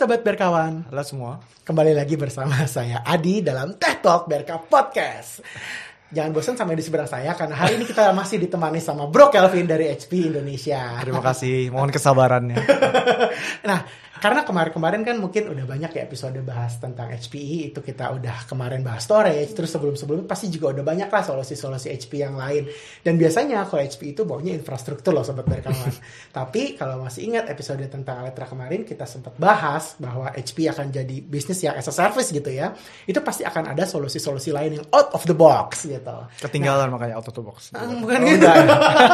Hai Sobat Berkawan, Halo semua. kembali lagi bersama saya Adi dalam Teh Talk Berka Podcast. Jangan bosan sampai di seberang saya karena hari ini kita masih ditemani sama Bro Kelvin dari HP Indonesia. Terima kasih. Mohon kesabarannya. Nah, karena kemarin-kemarin kan mungkin udah banyak ya episode bahas tentang HPE itu kita udah kemarin bahas storage terus sebelum-sebelumnya pasti juga udah banyak lah solusi-solusi HP yang lain dan biasanya kalau HP itu baunya infrastruktur loh sobat berkawan tapi kalau masih ingat episode tentang Aletra kemarin kita sempat bahas bahwa HP akan jadi bisnis yang as a service gitu ya itu pasti akan ada solusi-solusi lain yang out of the box gitu Ketinggalan makanya auto to box. Ah, bukan Oh, gitu. ya?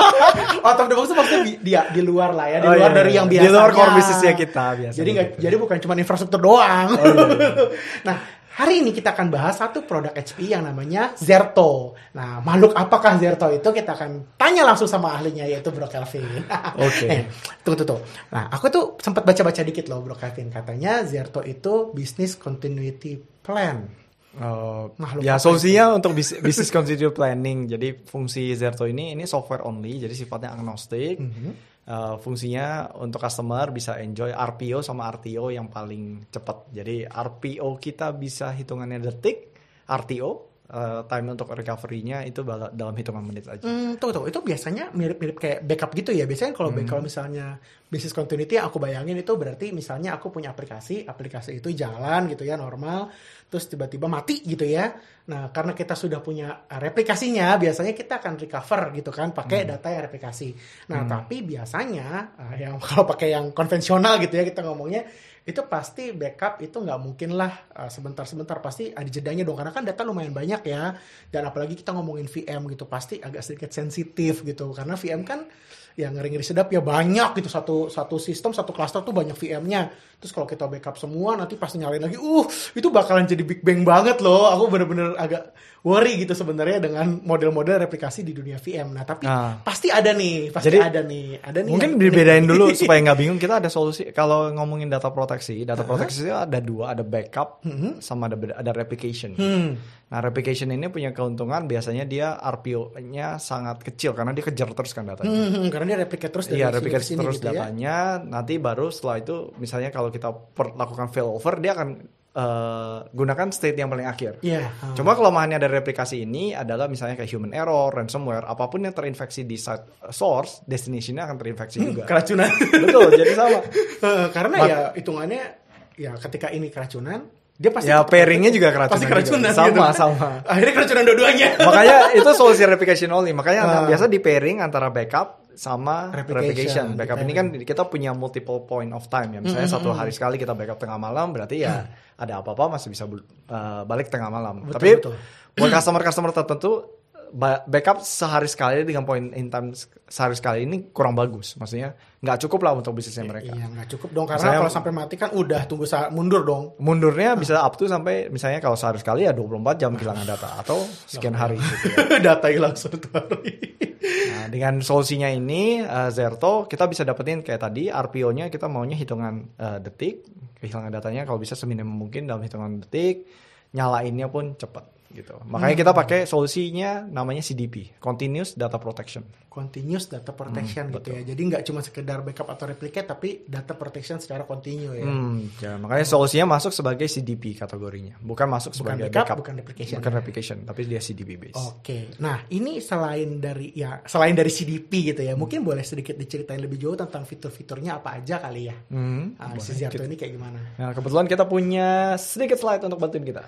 out of the box itu maksudnya di, dia di luar lah ya, di Oh, luar iya, dari iya. yang Di biasa. luar core bisnisnya kita biasanya Jadi nggak, jadi bukan cuma infrastruktur doang. Oh, iya, nah, hari ini kita akan bahas satu produk HP yang namanya Zerto. Nah, makhluk apakah Zerto itu kita akan tanya langsung sama ahlinya yaitu Bro Kelvin. Oke. eh, tunggu. Nah, aku tuh sempat baca-baca dikit loh Bro Kelvin. Katanya Zerto itu business continuity plan. Oh, Makhluk ya solusinya untuk bis- business continuity planning. Jadi fungsi Zerto ini ini software only, jadi sifatnya agnostik. Mhm. Uh, fungsinya untuk customer bisa enjoy RPO sama RTO yang paling cepat. Jadi RPO kita bisa hitungannya detik, RTO uh, time untuk recovery-nya itu dalam hitungan menit aja. Hmm, tunggu, tunggu. Itu biasanya mirip-mirip kayak backup gitu ya. Biasanya kalau Hmm. kalau misalnya business continuity yang aku bayangin itu berarti misalnya aku punya aplikasi, aplikasi itu jalan gitu ya normal, terus tiba-tiba mati gitu ya. Nah, karena kita sudah punya replikasinya, biasanya kita akan recover gitu kan pakai Hmm. data yang replikasi. Nah, tapi biasanya uh, yang kalau pakai yang konvensional gitu ya kita ngomongnya itu pasti backup itu nggak mungkin lah uh, sebentar-sebentar. Pasti ada jedanya dong karena kan data lumayan banyak ya. Dan apalagi kita ngomongin VM gitu pasti agak sedikit sensitif gitu. Karena VM kan ya ngeri-ngeri sedap ya banyak gitu satu satu sistem satu cluster tuh banyak VM-nya terus kalau kita backup semua nanti pas nyalain lagi uh itu bakalan jadi big bang banget loh aku bener-bener agak worry gitu sebenarnya dengan model-model replikasi di dunia VM nah tapi Nah. pasti ada nih pasti Jadi, ada nih ada nih Mungkin yang dibedain unik. dulu supaya nggak bingung. Kita ada solusi. Kalau ngomongin data proteksi, data proteksi itu ada dua, ada backup sama ada ada replication. Hmm. Nah, replication ini punya keuntungan biasanya dia RPO-nya sangat kecil karena dia kejar terus kan datanya. Hmm, karena dia replicate terus dari Iya, sini terus gitu ya. datanya. Nanti baru setelah itu, misalnya kalau kita per- lakukan failover, dia akan eh, gunakan state yang paling akhir. Iya. hmm. Cuma kelemahannya dari replikasi ini adalah misalnya kayak human error, ransomware, apa pun yang terinfeksi di site source, destination-nya akan terinfeksi juga. keracunan. Betul, jadi sama. Eh, karena Mak- ya hitungannya ya ketika ini keracunan, dia pasti Ya pairingnya juga keracunan. Pasti keracunan juga. Sama, gitu. sama. Akhirnya keracunan dua-duanya. Makanya itu solusi replication only. Makanya Ah. biasa di pairing antara backup sama Replication, replication. Backup ini kan kita punya multiple point of time ya. Misalnya satu hari sekali kita backup tengah malam, berarti ya ada apa-apa masih bisa uh, balik tengah malam. Betul, Tapi betul. buat customer-customer tertentu ba- backup sehari sekali dengan point in time sehari sekali ini kurang bagus. Maksudnya nggak cukup lah untuk bisnisnya mereka. Iya nggak cukup dong karena Misalnya- kalau sampai mati kan udah tunggu saat mundur dong. Mundurnya bisa up to sampai misalnya kalau sehari sekali ya 24 jam kehilangan data atau sekian hari gitu ya. Data hilang satu hari. Dengan solusinya ini uh, Zerto kita bisa dapetin kayak tadi RPO-nya kita maunya hitungan uh, detik, kehilangan datanya kalau bisa seminim mungkin dalam hitungan detik, nyalainnya pun cepat gitu. Makanya kita Hmm. pakai solusinya namanya CDP, Continuous Data Protection. Continuous data protection Hmm, gitu ya. Jadi nggak cuma sekedar backup atau replicate tapi data protection secara kontinu ya. Hmm, ya, makanya solusinya masuk sebagai CDP kategorinya, bukan masuk Bukan sebagai backup, backup, bukan replication. bukan replication, tapi dia CDP base. Oke, nah ini selain dari ya selain dari CDP gitu ya, mungkin boleh sedikit diceritain lebih jauh tentang fitur-fiturnya apa aja kali ya. Hmm, Ah, si Zerto ini kayak gimana? Nah, kebetulan kita punya sedikit slide untuk bantuin kita.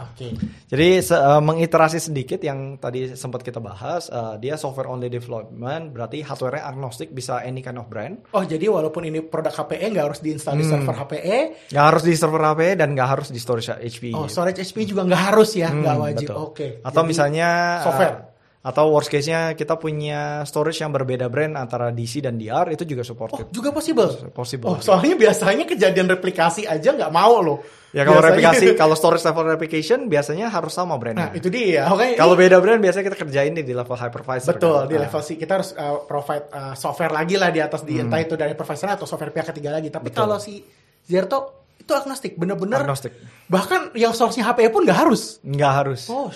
Oke. Jadi se- eh, mengiterasi sedikit yang tadi sempat kita bahas, eh, dia software only development, berarti hardware-nya agnostik bisa any kind of brand. Oh jadi walaupun ini produk HPE nggak harus diinstal di Hmm. server HPE, Nggak harus di server HP dan nggak harus di storage HP. oh storage HP juga nggak harus ya, Hmm, nggak wajib. betul. Oke. Atau Jadi, misalnya eh, software. Atau worst case-nya kita punya storage yang berbeda brand antara DC dan DR itu juga Oh supported. juga possible. Possible. Oh soalnya biasanya kejadian replikasi aja nggak mau loh. ya kalau Biasanya- replikasi, kalau storage level replication biasanya harus sama brandnya. Nah itu dia. Oke. Kalau beda brand biasanya kita kerjain nih di level hypervisor. Betul, kan. di Nah, level C kita harus uh, provide uh, software lagi lah di atas di Hmm. entah itu dari profesor atau software pihak ketiga lagi. Tapi kalau si Zerto itu agnostik, bener-bener Agnostik. bahkan yang source-nya HPE pun nggak harus. Nggak harus. Oh,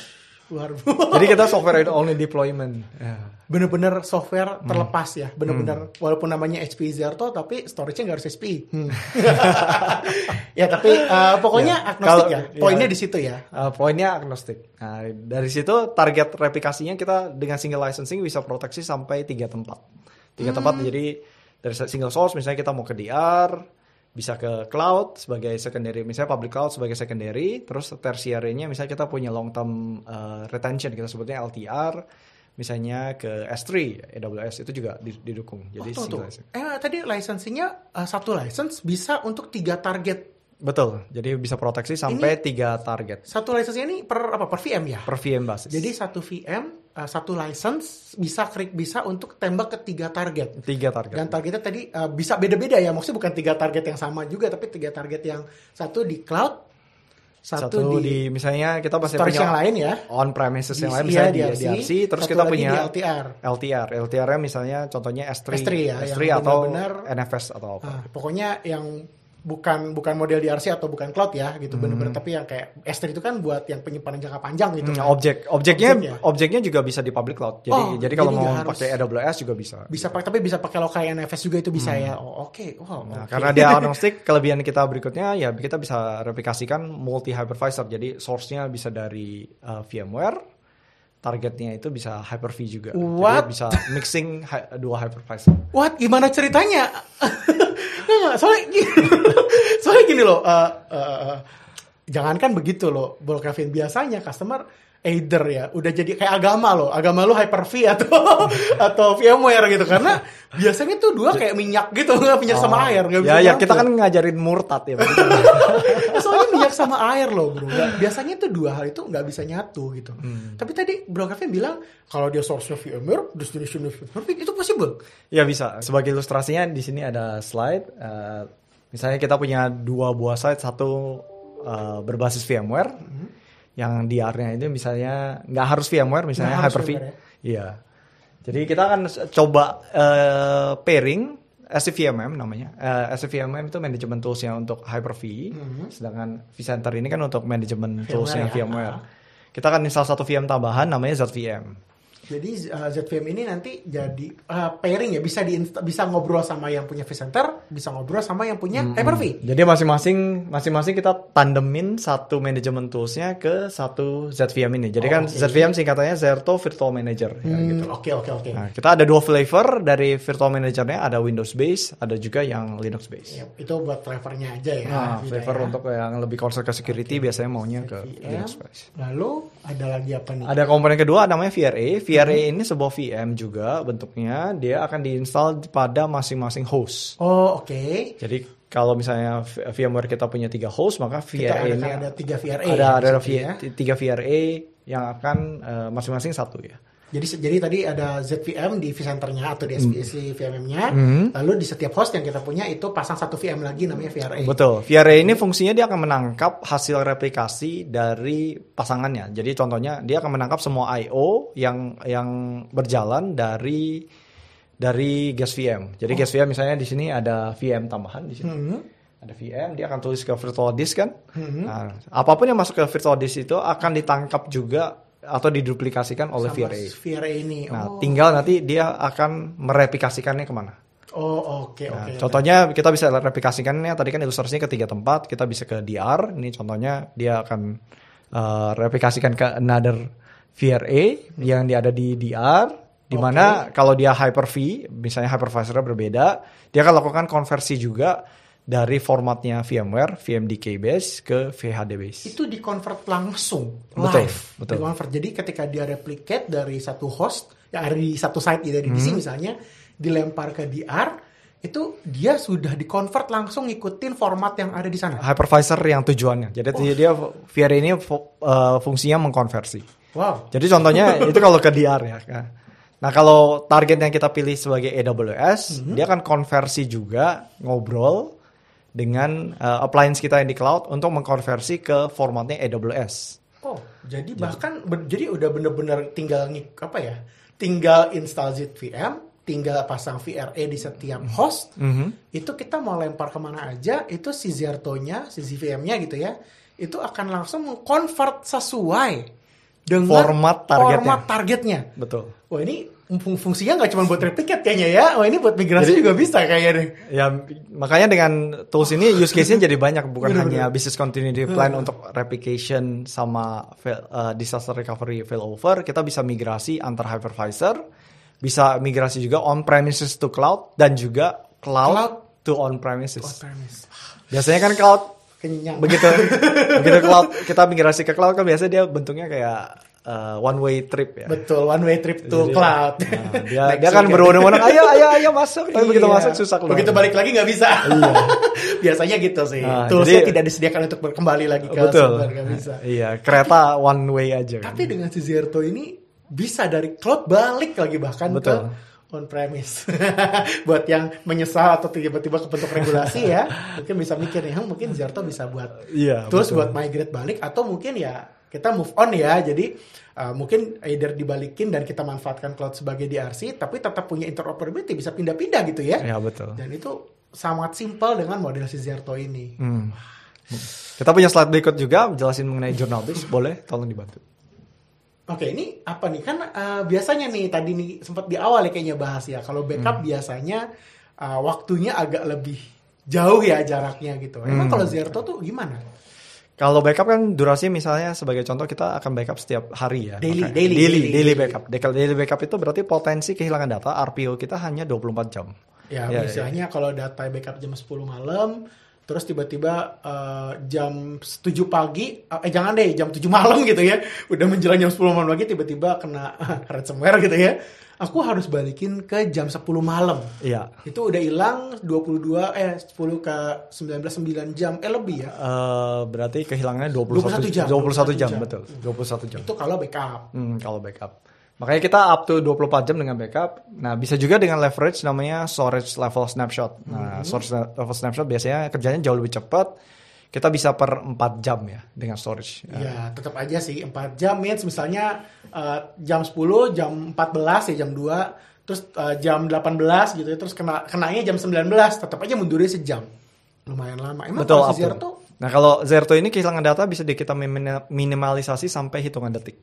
luar Jadi kita software only deployment. Ya. bener-bener software Hmm. terlepas ya bener-bener walaupun namanya HP Zerto tapi storage-nya nggak harus HP Hmm. ya tapi uh, pokoknya Ya, agnostik kalau- ya ya. poinnya di situ ya Uh, poinnya agnostik. Nah, dari situ target replikasinya kita dengan single licensing bisa proteksi sampai tiga tempat. Tiga tempat jadi dari single source misalnya kita mau ke DR, bisa ke cloud sebagai secondary, misalnya public cloud sebagai secondary, terus tertiary-nya misalnya kita punya long term uh, retention kita sebutnya LTR, misalnya ke S3 AWS itu juga di- didukung. Jadi oh, tuh, tuh. eh tadi licensingnya uh, satu license bisa untuk tiga target Betul. Jadi bisa proteksi sampai tiga target satu license ini per apa per VM ya per VM basis. jadi satu VM uh, satu license bisa klik bisa untuk tembak ke tiga target tiga target. Dan targetnya tadi uh, bisa beda-beda ya, maksudnya bukan tiga target yang sama juga, tapi tiga target yang satu di cloud, satu, satu, di, di, misalnya kita masih punya yang lain ya, on premises yang Di- lain misalnya di DRC, DRC, terus kita punya di LTR. LTR LTR-nya misalnya contohnya S3 S3 ya, S3 yang atau benar-benar- NFS atau apa Nah, pokoknya yang bukan bukan model DRC atau bukan cloud ya, gitu bener-bener. Tapi yang kayak S3 itu kan buat yang penyimpanan jangka panjang gitu. Hmm, kan. objek objeknya Objek ya? objeknya juga bisa di public cloud jadi Oh, jadi kalau jadi mau pakai AWS juga bisa Bisa pakai, tapi bisa pakai local NFS juga itu bisa ya. Oh, oke. Wow, Nah, oke. karena dia agnostik, kelebihan kita berikutnya ya kita bisa replikasikan multi hypervisor. Jadi source-nya bisa dari uh, VMware, targetnya itu bisa Hyper-V juga. What? Jadi bisa mixing hy- dua hypervisor. What? Gimana ceritanya? Nggak, soalnya gini, soalnya gini loh. Uh, uh, jangankan begitu loh, Bol Kevin biasanya customer either ya udah jadi kayak agama loh, agama lo Hyper-V atau atau VMware gitu karena biasanya tuh dua kayak minyak gitu nggak minyak sama air nggak bisa Ya, ya kita kan ngajarin murtad ya. berarti. soalnya minyak sama air loh bro Nggak- biasanya tuh dua hal itu nggak bisa nyatu gitu Hmm. tapi tadi Bro Kevin bilang kalau dia source-nya VMware destination VMware itu possible ya bisa. Sebagai ilustrasinya di sini ada slide. eh, misalnya kita punya dua buah site, satu eh, berbasis VMware, yang DR-nya itu misalnya nggak harus VMware, misalnya harus Hyper-V. VMware Iya. Jadi kita akan coba eh, pairing SCVMM namanya. Eh, SCVMM itu manajemen toolsnya untuk Hyper-V, sedangkan vCenter ini kan untuk manajemen toolsnya ya. VMware. Kita akan install satu VM tambahan namanya ZVM. Jadi uh, ZVM ini nanti jadi uh, pairing ya bisa di bisa ngobrol sama yang punya vCenter, bisa ngobrol sama yang punya Hyper-V. Jadi masing-masing masing-masing kita tandemin satu manajemen toolsnya ke satu ZVM ini. Jadi Oh, kan oke. ZVM singkatannya Zerto Virtual Manager. ya, Hmm, gitu. Oke oke oke. Nah, kita ada dua flavor dari Virtual Managernya, ada Windows base, ada juga yang Linux base. Ya, itu buat flavornya aja ya. Nah, flavor ya. untuk yang lebih concern ke security biasanya maunya ke VM. Linux base. Lalu ada lagi apa nih? Ada komponen kedua namanya VRA. VRA Hmm. ini sebuah VM juga bentuknya. Dia akan diinstal pada masing-masing host. Oh oke. Jadi kalau misalnya VMware kita punya tiga host, maka Kita VRA ada, ini ada tiga VRA. ada ada situ V- ya. tiga VRA yang akan eh, masing-masing satu ya. Jadi jadi tadi ada ZVM di vCenter-nya atau di SPC VMM-nya. Hmm. Lalu di setiap host yang kita punya itu pasang satu VM lagi namanya VRA. Betul. VRA ini fungsinya dia akan menangkap hasil replikasi dari pasangannya. Jadi contohnya dia akan menangkap semua I/O yang yang berjalan dari dari guest VM. Jadi guest VM misalnya di sini ada VM tambahan di sini. Hmm. Ada VM, dia akan tulis ke virtual disk kan. Nah, apa pun yang masuk ke virtual disk itu akan ditangkap juga atau diduplikasikan oleh Sama VRA. VRA ini. Nah, oh. tinggal nanti dia akan mereplikasikannya ke mana. Oh oke Nah, oke. contohnya kita bisa replikasikannya tadi kan ilustrasinya ke tiga tempat, kita bisa ke DR. Ini contohnya dia akan uh, replikasikan ke another VRA yang dia ada di DR. Di mana kalau dia Hyper-V, misalnya hypervisornya berbeda, dia akan lakukan konversi juga dari formatnya VMware, VMDK base ke VHD base. itu di convert langsung Betul, live betul. di convert jadi ketika dia replicate dari satu host yang ada di satu site dari Hmm. DC misalnya dilempar ke DR itu dia sudah di convert langsung ngikutin format yang ada di sana Hypervisor yang tujuannya. Jadi dia VRA ini uh, fungsinya mengkonversi. wow Jadi contohnya itu kalau ke DR ya. kan. Nah kalau target yang kita pilih sebagai AWS, dia akan konversi juga ngobrol dengan uh, appliance kita yang di cloud untuk mengkonversi ke formatnya AWS. oh jadi bahkan ber- jadi udah bener-bener tinggal ngik apa ya tinggal install ZVM tinggal pasang VRA di setiap host Mhm. itu kita mau lempar ke mana aja itu si Zerto-nya si ZVM-nya gitu ya itu akan langsung convert sesuai dengan Format targetnya. format targetnya. Betul. Wah ini fung- fungsinya nggak cuma buat replicate kayaknya ya. Wah ini buat migrasi Jadi- juga bisa kayaknya deh. Ya makanya dengan tools ini use case-nya jadi banyak bukan Bener-bener. hanya business continuity plan untuk replication sama fail- uh, disaster recovery failover, kita bisa migrasi antar hypervisor, bisa migrasi juga on premises to cloud dan juga cloud, Cloud. to on premises. On-premise. Biasanya kan cloud Kenyang. begitu begitu cloud kita migrasi ke cloud kan biasanya dia bentuknya kayak uh, one way trip ya. Betul, one way trip to Jadi, cloud. nah, dia dia kan berwenang-wenang, ayo ayo ayo masuk. Tapi begitu Iya. masuk susah keluar. Begitu balik lagi nggak bisa. Biasanya gitu sih. Ah, Toolsnya jadi- tidak disediakan untuk kembali lagi ke Betul. server, nggak bisa. Iya, kereta one way aja kan. Tapi dengan si Zerto ini bisa dari cloud balik lagi bahkan Betul. ke on premise. buat yang menyesal atau tiba-tiba kebentuk regulasi ya, mungkin bisa mikir nih, "Hmm, mungkin Zerto bisa buat Iya, terus betul. buat migrate balik atau mungkin ya kita move on ya. Jadi uh, mungkin either dibalikin dan kita manfaatkan cloud sebagai DRC tapi tetap punya interoperability bisa pindah-pindah gitu ya. Iya, betul. Dan itu sangat simpel dengan model si Zerto ini. Hmm. Kita punya slide berikut juga jelasin mengenai jurnal base, boleh tolong dibantu. Oke, ini apa nih? Kan uh, biasanya nih tadi nih sempat di awal ya kayaknya bahas ya. Kalau backup biasanya uh, waktunya agak lebih jauh ya jaraknya gitu. Emang Hmm. kalau Zerto tuh gimana? Kalau backup kan durasi misalnya sebagai contoh kita akan backup setiap hari ya. Daily, Makanya- daily, daily, daily, daily backup. Daily daily backup itu berarti potensi kehilangan data RPO kita hanya 24 jam. Ya, Ya, misalnya kalau data backup jam 10 malam, terus tiba-tiba uh, jam 7 pagi, eh jangan deh, jam 7 malam gitu ya, udah menjelang jam 10 malam lagi tiba-tiba kena ransomware gitu ya, aku harus balikin ke jam 10 malam. Iya. Itu udah hilang 22, eh 10 ke 19, 9 jam, eh lebih ya. Eh, berarti kehilangannya 21, 21 jam, 21 jam, 21 jam. betul. 21 jam. Itu kalau backup. Hmm, kalau backup. Makanya kita up to 24 jam dengan backup. Nah, bisa juga dengan leverage namanya storage level snapshot. Nah, storage level snapshot biasanya kerjanya jauh lebih cepat. Kita bisa per 4 jam ya dengan storage. Ya, tetap aja sih 4 jam means misalnya uh, jam 10, jam 14 ya jam 2, terus uh, jam 18 gitu ya, terus kena kenanya jam 19, tetap aja mundurnya sejam. Lumayan lama. Emang Betul, kalau. Zerto Nah, kalau Zerto ini kehilangan data bisa di kita minim- minimalisasi sampai hitungan detik.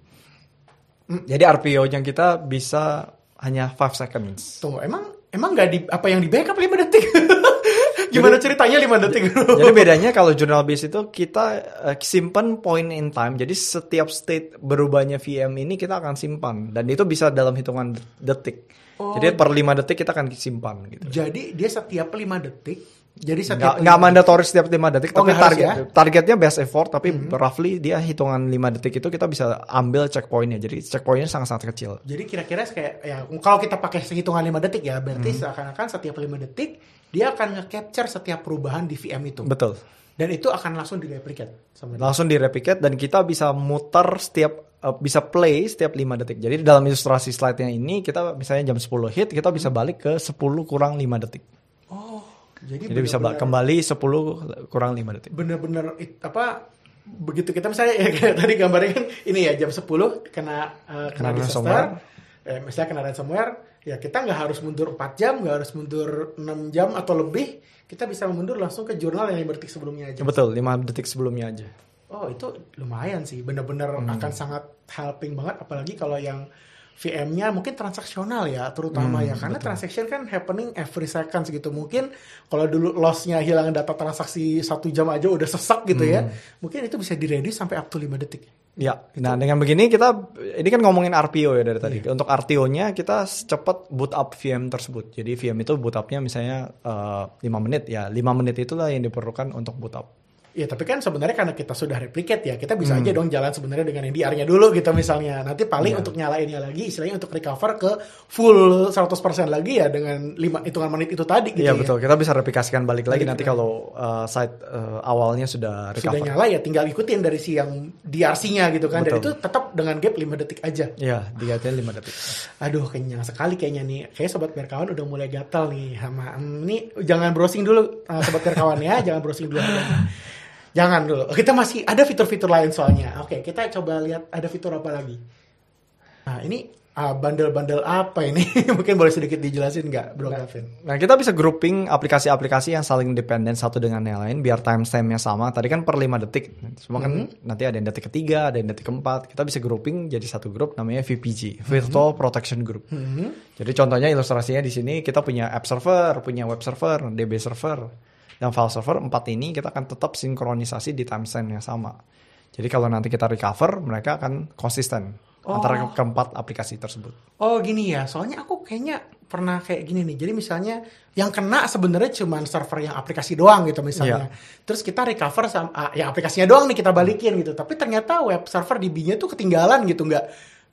Hmm. Jadi RPO-nya kita bisa hanya 5 seconds. tunggu, emang emang nggak di apa yang di backup 5 detik? Gimana ceritanya 5 detik? Jadi bedanya kalau journal base itu kita eh, simpan point in time. Jadi setiap state berubahnya VM ini kita akan simpan dan itu bisa dalam hitungan detik. Oh. Jadi per 5 detik kita akan simpan gitu. Jadi dia setiap 5 detik, jadi Nggak, setiap nggak mandatory setiap 5 detik, Oh, tapi nggak target ya? Hmm. targetnya best effort, tapi roughly dia hitungan 5 detik itu kita bisa ambil checkpointnya. Jadi checkpointnya sangat-sangat kecil. Jadi kira-kira kayak ya kalau kita pakai hitungan 5 detik ya, berarti Hmm. seakan-akan setiap 5 detik dia akan nge-capture setiap perubahan di VM itu. Betul. Dan itu akan langsung sama dia. Langsung di replicate dan kita bisa muter setiap eh, bisa play setiap 5 detik. Jadi dalam ilustrasi slide-nya ini kita misalnya jam 10 hit, kita bisa balik ke 10 kurang 5 detik. Jadi, Jadi bisa ba- benar-benar- kembali 10 kurang 5 detik. bener-bener apa begitu kita misalnya ya kayak tadi gambarnya kan ini ya jam 10 kena uh, kena, Kena disaster eh, misalnya kena ransomware ya kita nggak harus mundur 4 jam nggak harus mundur 6 jam atau lebih kita bisa mundur langsung ke jurnal yang 5 detik sebelumnya aja Betul, 5 detik sebelumnya aja. oh itu lumayan sih bener-bener Hmm. akan sangat helping banget apalagi kalau yang VM-nya mungkin transaksional ya terutama Hmm, ya karena transaction kan happening every seconds gitu mungkin kalau dulu loss-nya hilang data transaksi satu jam aja udah sesak gitu ya Hmm. mungkin itu bisa direduce sampai up to 5 detik Ya, nah dengan begini kita ini kan ngomongin RPO ya dari tadi. Iya. Untuk RTO-nya kita cepat boot up VM tersebut. Jadi VM itu boot up-nya misalnya eh, 5 menit ya. 5 menit itulah yang diperlukan untuk boot up. Ya tapi kan sebenarnya karena kita sudah replicate ya kita bisa Hmm. aja dong jalan sebenarnya dengan yang DR-nya dulu gitu misalnya nanti paling Iya. untuk nyalainnya lagi istilahnya untuk recover ke full 100% lagi ya dengan lima hitungan menit itu tadi gitu Iya ya. betul, kita bisa replikasikan balik lagi nanti lagi. kalau eh, site eh, awalnya sudah Sudah recover. nyala ya tinggal ikutin dari si yang DRC-nya gitu kan dan Betul. itu tetap dengan gap 5 detik aja. Iya, digatain 5 detik. Aduh kenyang sekali kayaknya nih. Kayak sobat berkawan udah mulai gatal nih sama hmm, ini jangan browsing dulu uh, sobat berkawan ya, jangan browsing dulu. Jangan dulu. Kita masih ada fitur-fitur lain soalnya. Oke, kita coba lihat ada fitur apa lagi. Nah, ini ah, bundle-bundle apa ini? Mungkin boleh sedikit dijelasin nggak, Bro Gavin? Nah, kita bisa grouping aplikasi-aplikasi yang saling dependen satu dengan yang lain biar timestamp-nya sama. Tadi kan per 5 detik. Semua kan nanti ada yang detik ketiga, ada yang detik keempat. Kita bisa grouping jadi satu grup namanya VPG, Virtual Protection Group. Jadi contohnya ilustrasinya di sini kita punya app server, punya web server, DB server, dan file server. Empat ini kita akan tetap sinkronisasi di timestamp yang sama. Jadi kalau nanti kita recover, mereka akan konsisten antara ke- keempat aplikasi tersebut. Oh gini ya, soalnya aku kayaknya pernah kayak gini nih. Jadi misalnya yang kena sebenarnya cuma server yang aplikasi doang gitu misalnya. Terus kita recover sama ah, yang aplikasinya doang nih kita balikin gitu. Tapi ternyata web server DB-nya tuh ketinggalan gitu nggak.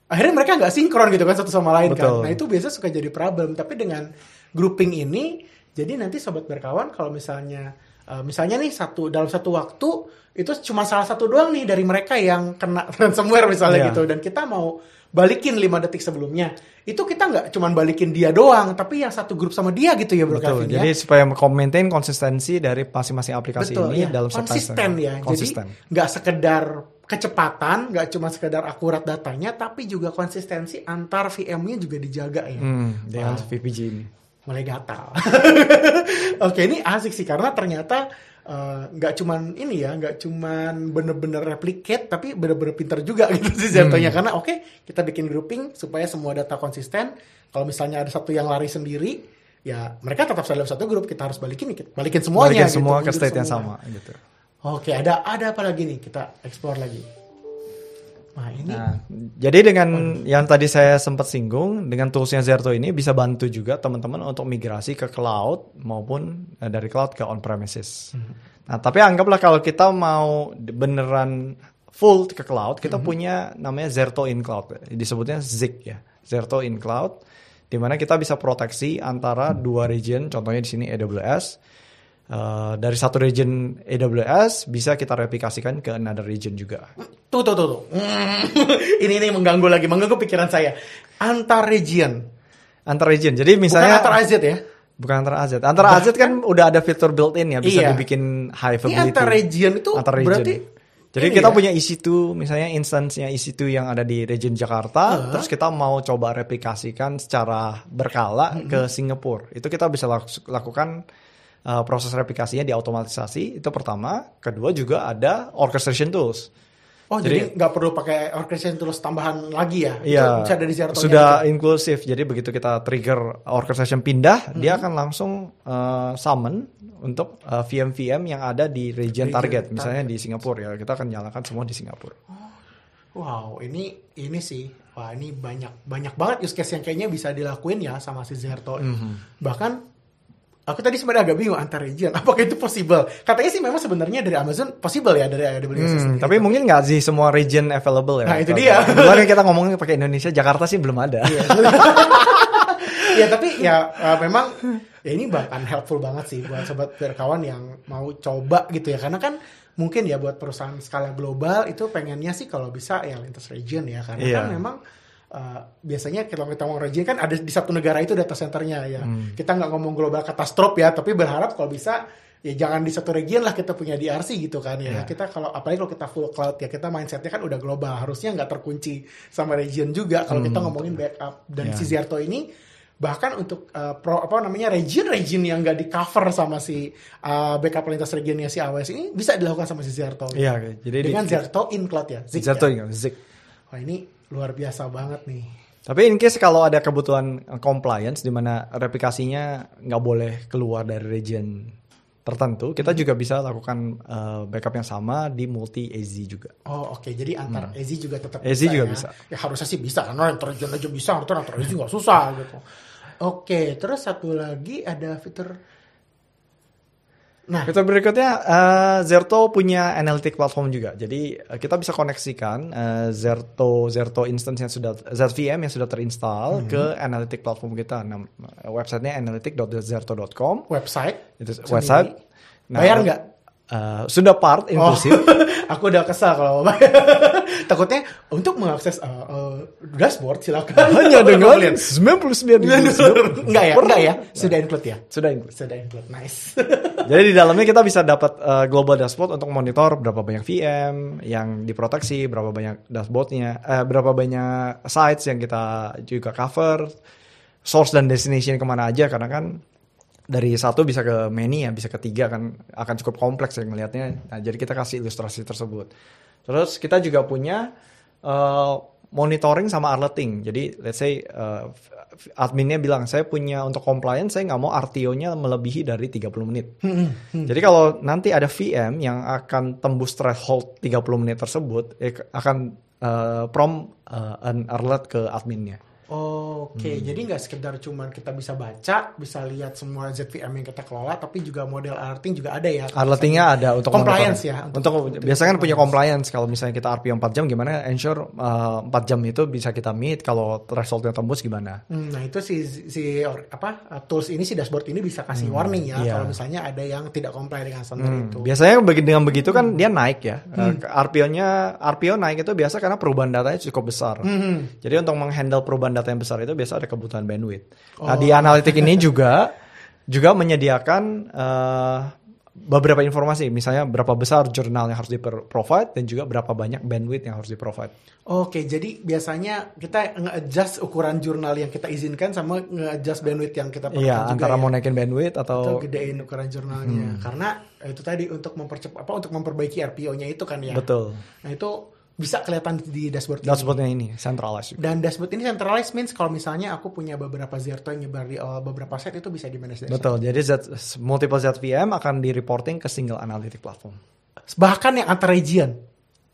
Akhirnya mereka nggak sinkron gitu kan satu sama lain Betul. kan. Nah itu biasa suka jadi problem. Tapi dengan grouping ini, jadi nanti sobat berkawan kalau misalnya eh, misalnya nih satu dalam satu waktu itu cuma salah satu doang nih dari mereka yang kena ransomware misalnya Iya. gitu dan kita mau balikin 5 detik sebelumnya itu kita nggak cuman balikin dia doang tapi yang satu grup sama dia gitu ya bro Betul. Kevin, Jadi ya supaya maintain konsistensi dari masing-masing aplikasi betul ini ya dalam satu konsisten ya Konsisten. jadi nggak sekedar kecepatan nggak cuma sekedar akurat datanya tapi juga konsistensi antar VM-nya juga dijaga ya Hmm, dengan Wow. VPG ini. Mulai gatal. Oke, ini asik sih karena ternyata eh, nggak cuman ini ya, nggak cuman bener-bener replicate, tapi bener-bener pinter juga gitu sih jatuhnya. Karena oke, kita bikin grouping supaya semua data konsisten. Kalau misalnya ada satu yang lari sendiri, ya mereka tetap dalam satu grup. Kita harus balikin, balikin semuanya. Balikin gitu, semua ke mundur state yang sama gitu. Oke, ada ada apa lagi nih? Kita explore lagi. Nah ini Nah, jadi dengan yang tadi saya sempat singgung dengan toolsnya Zerto ini bisa bantu juga teman-teman untuk migrasi ke cloud maupun eh, dari cloud ke on premises. Nah, tapi anggaplah kalau kita mau beneran full ke cloud, kita punya namanya Zerto in Cloud, disebutnya ZIC ya, Zerto in Cloud, di mana kita bisa proteksi antara dua region, contohnya di sini AWS. Eh, dari satu region AWS bisa kita replikasikan ke another region juga. Tuh, tuh, tuh, tuh. Ini ini mengganggu lagi, mengganggu pikiran saya. Antar region, Antar region. Jadi bukan misalnya antar AZ ya. bukan antar AZ. Antar AZ kan udah ada fitur built-in ya, bisa Iya. dibikin high Ini availability. antar region itu Antar region. berarti Jadi ini kita ya? punya EC2, misalnya instance-nya EC2 yang ada di region Jakarta, terus kita mau coba replikasikan secara berkala ke Singapura. Itu kita bisa lakukan uh, proses replikasinya di otomatisasi. Itu pertama. Kedua juga ada orchestration tools. Oh jadi nggak perlu pakai orchestration tools tambahan lagi ya? Iya, bisa dari Zerto sudah inklusif. Jadi begitu kita trigger orchestration pindah, dia akan langsung uh, summon untuk uh, VM-VM yang ada di region, Region target, misalnya di Singapura ya. Kita akan nyalakan semua di Singapura. Wow, ini ini sih, wah ini banyak banyak banget use case yang kayaknya bisa dilakuin ya sama si Zerto. Mhm. Bahkan aku tadi sebenarnya agak bingung antar region, apakah itu possible? Katanya sih memang sebenarnya dari Amazon possible ya dari AWS. Hmm, tapi mungkin nggak sih semua region available ya. Nah, itu dia. Kebetulan kita ngomongin pakai Indonesia, Jakarta sih belum ada. Iya. ya tapi ya uh, memang ya ini bahkan helpful banget sih buat sobat berkawan yang mau coba gitu ya karena kan mungkin ya buat perusahaan skala global itu pengennya sih kalau bisa ya lintas region ya karena Iya. kan memang uh, biasanya kalau kita ngomong region kan ada di satu negara itu data centernya ya kita nggak ngomong global katastrof ya tapi berharap kalau bisa ya jangan di satu region lah kita punya DRC gitu kan ya Iya. kita kalau apalagi kalau kita full cloud ya kita mindsetnya kan udah global harusnya nggak terkunci sama region juga kalau kita ngomongin backup dan Iya. si Zerto ini bahkan untuk uh, pro apa namanya region-region yang nggak di cover sama si uh, backup lintas regionnya si AWS ini bisa dilakukan sama si Zerto Iya, oke. jadi di- dengan Zerto in cloud ya Zik Zerto ya? ya, Zik. wah ini luar biasa banget nih Tapi in case kalau ada kebutuhan uh, compliance di mana replikasinya nggak boleh keluar dari region tertentu, kita juga bisa lakukan uh, backup yang sama di multi AZ juga. Oh oke, jadi antar AZ juga tetap AZ bisa juga ya. bisa. Ya harusnya sih bisa, karena antar region aja bisa, harusnya antar AZ nggak susah gitu. Oke, terus satu lagi ada fitur. Nah, Fitur berikutnya uh, Zerto punya analytic platform juga. Jadi uh, kita bisa koneksikan uh, Zerto Zerto instance yang sudah ZVM yang sudah terinstall ke analytic platform kita. Nah, websitenya analytic.zerto.com. website Itu website. Nah, bayar nggak? Uh, sudah part inklusif. aku udah kesal kalau takutnya untuk mengakses uh, uh, dashboard silakan. Hanya dengan 99 enggak ya, enggak ya. Sudah include ya. Sudah include. Sudah include. Nice. Jadi di dalamnya kita bisa dapat uh, global dashboard untuk monitor berapa banyak VM yang diproteksi, berapa banyak dashboardnya, uh, berapa banyak sites yang kita juga cover, source dan destination ke mana aja karena kan dari satu bisa ke many ya, bisa ke tiga kan akan cukup kompleks ya ngelihatnya. Nah, jadi kita kasih ilustrasi tersebut. Terus kita juga punya uh, monitoring sama alerting. Jadi let's say uh, adminnya bilang saya punya untuk compliance saya nggak mau RTO-nya melebihi dari 30 menit. Jadi kalau nanti ada VM yang akan tembus threshold 30 menit tersebut eh, akan uh, prom uh, an alert ke adminnya. Oke, okay. hmm. jadi nggak sekedar cuman kita bisa baca, bisa lihat semua ZVM yang kita kelola, tapi juga model alerting juga ada ya. Alertingnya ada untuk compliance ya. Untuk, untuk biasanya kan punya compliance. Kalau misalnya kita RPO 4 jam, gimana ensure uh, 4 jam itu bisa kita meet. Kalau thresholdnya tembus gimana? Hmm, nah itu si si apa tools ini si dashboard ini bisa kasih hmm, warning ya. Yeah. Kalau misalnya ada yang tidak comply dengan standar hmm, itu. Biasanya dengan begitu kan hmm. dia naik ya. Hmm. Uh, RPO-nya RPO naik itu biasa karena perubahan datanya cukup besar. Hmm. Jadi untuk menghandle perubahan data yang besar itu biasa ada kebutuhan bandwidth. Oh. Nah di analitik ini juga juga menyediakan uh, beberapa informasi, misalnya berapa besar jurnal yang harus di provide dan juga berapa banyak bandwidth yang harus di provide. Oke, jadi biasanya kita nge-adjust ukuran jurnal yang kita izinkan sama nge-adjust bandwidth yang kita perlukan Iya, antara ya. mau naikin bandwidth atau, atau gedein ukuran jurnalnya. Hmm. Karena itu tadi untuk mempercepat apa untuk memperbaiki RPO-nya itu kan ya. Betul. Nah, itu bisa kelihatan di dashboard dashboardnya ini. ini centralized. Dan dashboard ini centralized means kalau misalnya aku punya beberapa Zerto yang nyebar di uh, beberapa set itu bisa di manage betul jadi Z, multiple ZVM akan di reporting ke single analytic platform. Bahkan yang antar region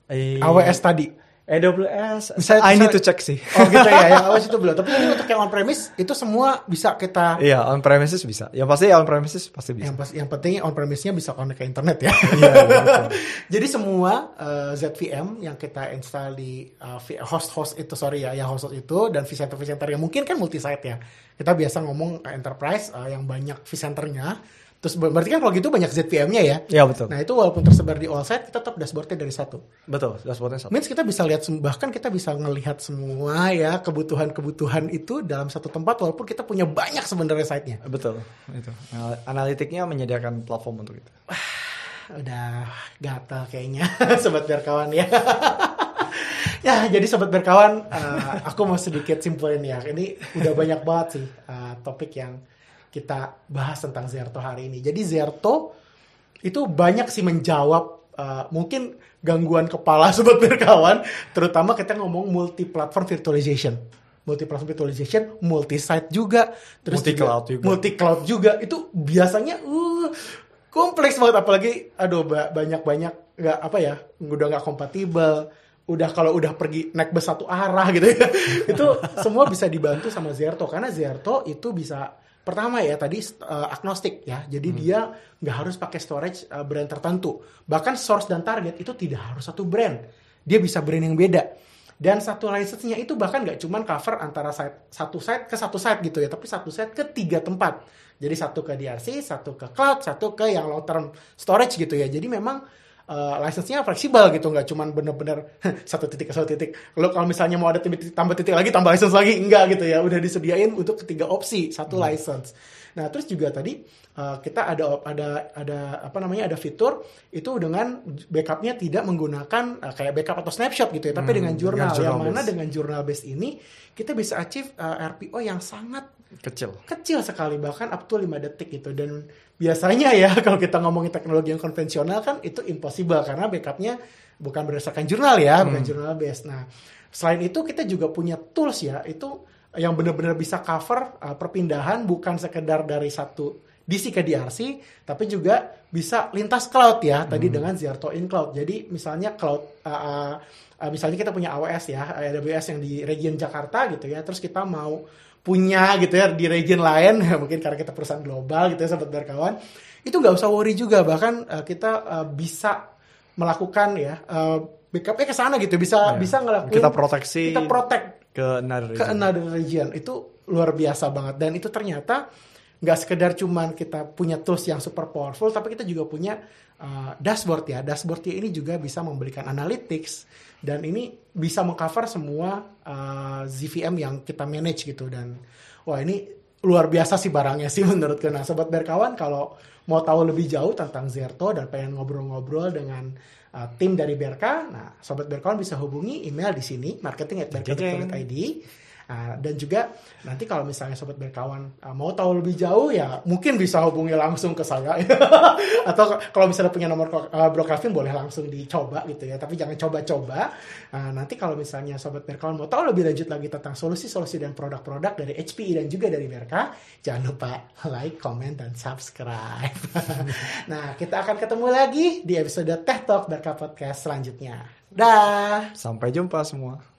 e... AWS tadi AWS, bisa, I need to check sih. Oh gitu ya, yang AWS itu belum. Tapi ini untuk yang on premise itu semua bisa kita. Iya, on premises bisa. Yang pasti on premises pasti bisa. Yang, pas, yang penting on premise-nya bisa connect ke internet ya. Iya. iya Jadi semua uh, eh, ZVM yang kita install di uh, host-host itu, sorry ya, yang host-host itu dan vCenter vCenter yang mungkin kan multi site ya. Kita biasa ngomong enterprise uh, yang banyak vCenternya Terus berarti kan kalau gitu banyak ZVM-nya ya? Iya betul. Nah itu walaupun tersebar di all site, kita tetap dashboardnya dari satu. Betul, dashboardnya satu. Means kita bisa lihat bahkan kita bisa ngelihat semua ya kebutuhan-kebutuhan itu dalam satu tempat walaupun kita punya banyak sebenarnya site-nya. Betul, itu. Analitiknya menyediakan platform untuk itu. udah gatal kayaknya sobat berkawan ya. ya jadi sobat berkawan, uh, aku mau sedikit simpulin ya. Ini udah banyak banget sih uh, topik yang kita bahas tentang Zerto hari ini. Jadi Zerto itu banyak sih menjawab uh, mungkin gangguan kepala sobat berkawan, terutama kita ngomong multi platform virtualization. Multi platform virtualization, multi site juga, terus multi cloud juga. Multi cloud juga. Itu biasanya uh kompleks banget apalagi aduh banyak-banyak nggak apa ya, udah nggak kompatibel udah kalau udah pergi naik bus satu arah gitu ya itu semua bisa dibantu sama Zerto karena Zerto itu bisa Pertama ya tadi uh, agnostik ya, jadi hmm. dia nggak harus pakai storage uh, brand tertentu. Bahkan source dan target itu tidak harus satu brand, dia bisa brand yang beda. Dan satu license-nya itu bahkan nggak cuma cover antara site, satu site ke satu site gitu ya, tapi satu site ke tiga tempat. Jadi satu ke DRC, satu ke cloud, satu ke yang long term storage gitu ya. Jadi memang uh, license-nya fleksibel gitu nggak cuman bener-bener satu titik ke satu titik. Lo kalau misalnya mau ada titik, tambah titik lagi tambah license lagi enggak gitu ya. Udah disediain untuk ketiga opsi satu hmm. license. Nah terus juga tadi uh, kita ada ada ada apa namanya ada fitur itu dengan backupnya tidak menggunakan uh, kayak backup atau snapshot gitu ya tapi hmm, dengan jurnal. yang mana dengan jurnal base ini kita bisa achieve uh, RPO yang sangat kecil kecil sekali bahkan up to 5 detik gitu dan biasanya ya kalau kita ngomongin teknologi yang konvensional kan itu impossible karena backupnya bukan berdasarkan jurnal ya hmm. bukan jurnal base nah selain itu kita juga punya tools ya itu yang benar-benar bisa cover uh, perpindahan bukan sekedar dari satu DC ke DRC, tapi juga bisa lintas cloud ya tadi hmm. dengan Zerto in Cloud. Jadi misalnya cloud, uh, uh, misalnya kita punya AWS ya, AWS yang di region Jakarta gitu ya, terus kita mau punya gitu ya di region lain mungkin karena kita perusahaan global gitu ya sahabat berkawan itu nggak usah worry juga bahkan uh, kita uh, bisa melakukan ya uh, backupnya ke sana gitu bisa yeah. bisa ngelakuin kita proteksi kita protect ke another region. ke another region itu luar biasa banget dan itu ternyata nggak sekedar cuman kita punya tools yang super powerful, tapi kita juga punya uh, dashboard ya. Dashboard ini juga bisa memberikan analytics dan ini bisa mengcover semua uh, ZVM yang kita manage gitu dan wah ini luar biasa sih barangnya sih menurutku. Nah, sobat berkawan kalau mau tahu lebih jauh tentang Zerto dan pengen ngobrol-ngobrol dengan uh, tim dari Berka, nah sobat berkawan bisa hubungi email di sini marketing@berka.id. Uh, dan juga nanti kalau misalnya sobat berkawan uh, mau tahu lebih jauh ya mungkin bisa hubungi langsung ke saya. Atau kalau misalnya punya nomor uh, Bro Calvin boleh langsung dicoba gitu ya. Tapi jangan coba-coba. Uh, nanti kalau misalnya sobat berkawan mau tahu lebih lanjut lagi tentang solusi-solusi dan produk-produk dari HPI dan juga dari Berka jangan lupa like, comment dan subscribe. Nah kita akan ketemu lagi di episode Teh Talk Berka Podcast selanjutnya. Dah! Sampai jumpa semua